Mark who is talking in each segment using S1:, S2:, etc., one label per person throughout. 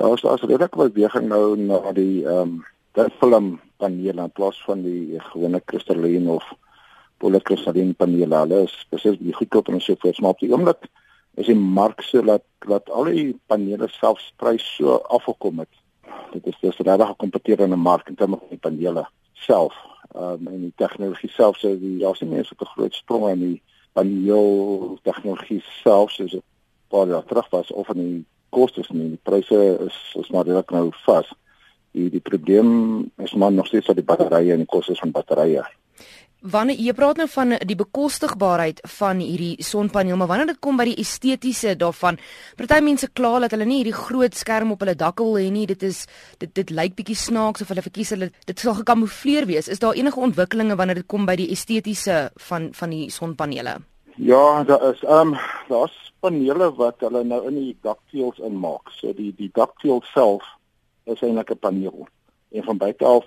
S1: Daar's daar's redelik beweging nou na die ehm um, film panele in plaas van die gewone kristalline of polykristalline panele. Hulle is presies die goedkoop en so voort, maar op die oomblik is die mark so dat dat al die panele selfs prys so afgekom het. Dit is dis regtig 'n kompeterende mark in terme van die panele self. Ehm um, en die tegnologie self sou die ja, sien mense het 'n groot sprong in die paneel tegnologie self soos 'n paar jaar terug was of in die kostes nie. Die pryse is is maar redelik nou vas. Die die probleem is maar nog steeds dat die batterye en die kostes van batterye
S2: Wanneer jy praat nou van die bekostigbaarheid van hierdie sonpaneel, maar wanneer dit kom by die estetiese daarvan, party mense kla dat hulle nie hierdie groot skerm op hulle dak wil hê nie. Dit is dit dit lyk bietjie snaaks of hulle verkies hulle dit sal gekamoufleer wees. Is daar enige ontwikkelinge wanneer dit kom by die estetiese van van die sonpanele?
S1: Ja, daar is ehm um, daar's panele wat hulle nou in die dakteels inmaak. So die die dakteel self is eintlik 'n paneel. En van buite af,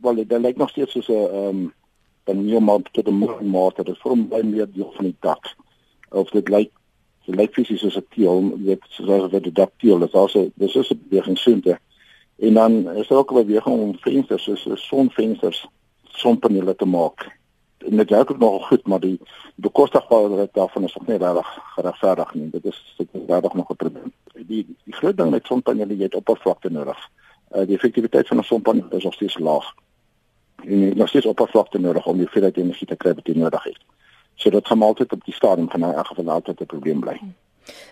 S1: wel dit lyk nog steeds soos 'n ehm um, nie maar tot 'n mate. Dit vorm baie meer deel van die dak. Of dit lyk dit lyk fisies soos 'n teel weet soos wat die dak teel is. Also dis is 'n beweging soonte en dan is daar ook 'n beweging om vensters soos sonvensters sonpanele te maak en dit werk ook nog goed maar die bekostigbaarheid daarvan is nog nie reg geregverdig nie dit is dit is regtig nog 'n probleem die die groot ding met sonpanele jy het oppervlakte nodig uh, die effektiwiteit van 'n sonpaneel is nog steeds laag en jy het nog steeds oppervlakte nodig om die hoeveelheid energie te kry wat jy nodig het. So dit gaan altyd op die stadium van in elk geval altyd 'n probleem bly.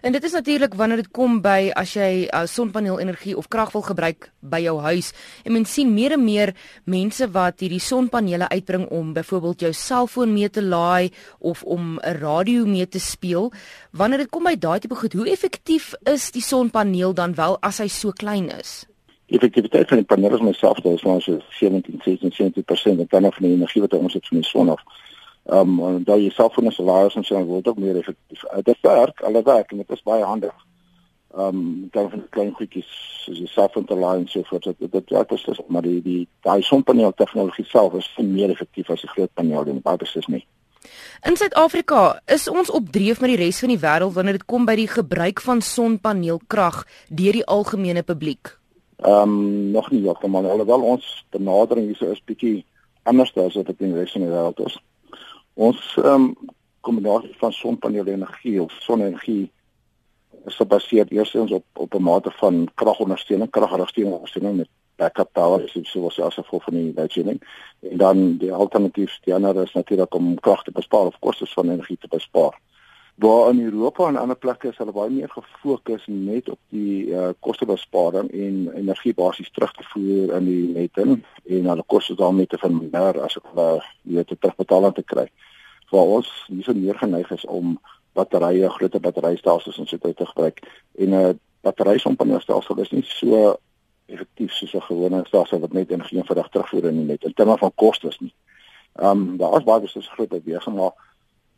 S2: En dit is natuurlik wanneer dit kom by as jy uh, sonpaneelenergie of krag wil gebruik by jou huis. En mens sien meer en meer mense wat hierdie sonpanele uitbring om byvoorbeeld jou selfoon mee te laai of om 'n radio mee te speel. Wanneer dit kom by daai tipe goed, hoe effektief is die sonpaneel dan wel as hy so klein is?
S1: Die effektiwiteit van die panele is myself daar is so 17 16 70% en dan van die energie wat ons het van die son af. Ehm um, en daai selfone salaris en so dan word ook meer effektief. Dit werk, alle werk en dit is baie handig. Ehm um, dan van klein goedjies soos die selfone te laai en so voort. Dit dit werk presies, maar die die daai sonpaneel tegnologie self is meer effektief as die groot paneel en baie presies nie.
S2: In Suid-Afrika is ons op dreef met die res van die wêreld wanneer dit kom by die gebruik van sonpaneelkrag deur die algemene publiek.
S1: Ehm um, nog nie heeltemal alhoewel ons benadering hier is bietjie anders as wat dit in die res van die wêreld is. Ons ehm um, kombinasie van sonpanele energie of sonenergie is gebaseer eerstens op op 'n mate van kragondersteuning, kragondersteuning ondersteuning met backup power soos as gevolg van die load en dan die alternatief die ander is natuurlik om krag te bespaar of kostes van energie te bespaar waar in Europa en ander plekke is hulle baie meer gefokus net op die uh, kostebesparing en energie basies terug te voer in die net in en hulle koste daarmee te verminder as ek hulle weet te terugbetaling te kry. Waar ons nie so meer geneig is om batterye, groot batterystelsels en so te gebruik en 'n uh, batterysompanneelstelsel is nie so effektief soos 'n gewone stelsel wat net energie eenvoudig terugvoer in die net in terme van kostes nie. Ehm um, daar is baie beslis groot beweging maar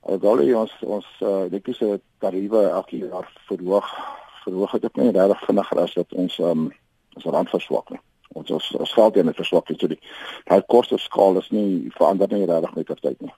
S1: Alhoewel ons ons uh, netjies se tariewe elke jaar verhoog, verhoog het dit nie regtig vinniger as wat ons um, ons rand verswak nie. Ons ons, ons geld het verswak het so die daai koste skaal is nie verander nie regtig met tyd nie.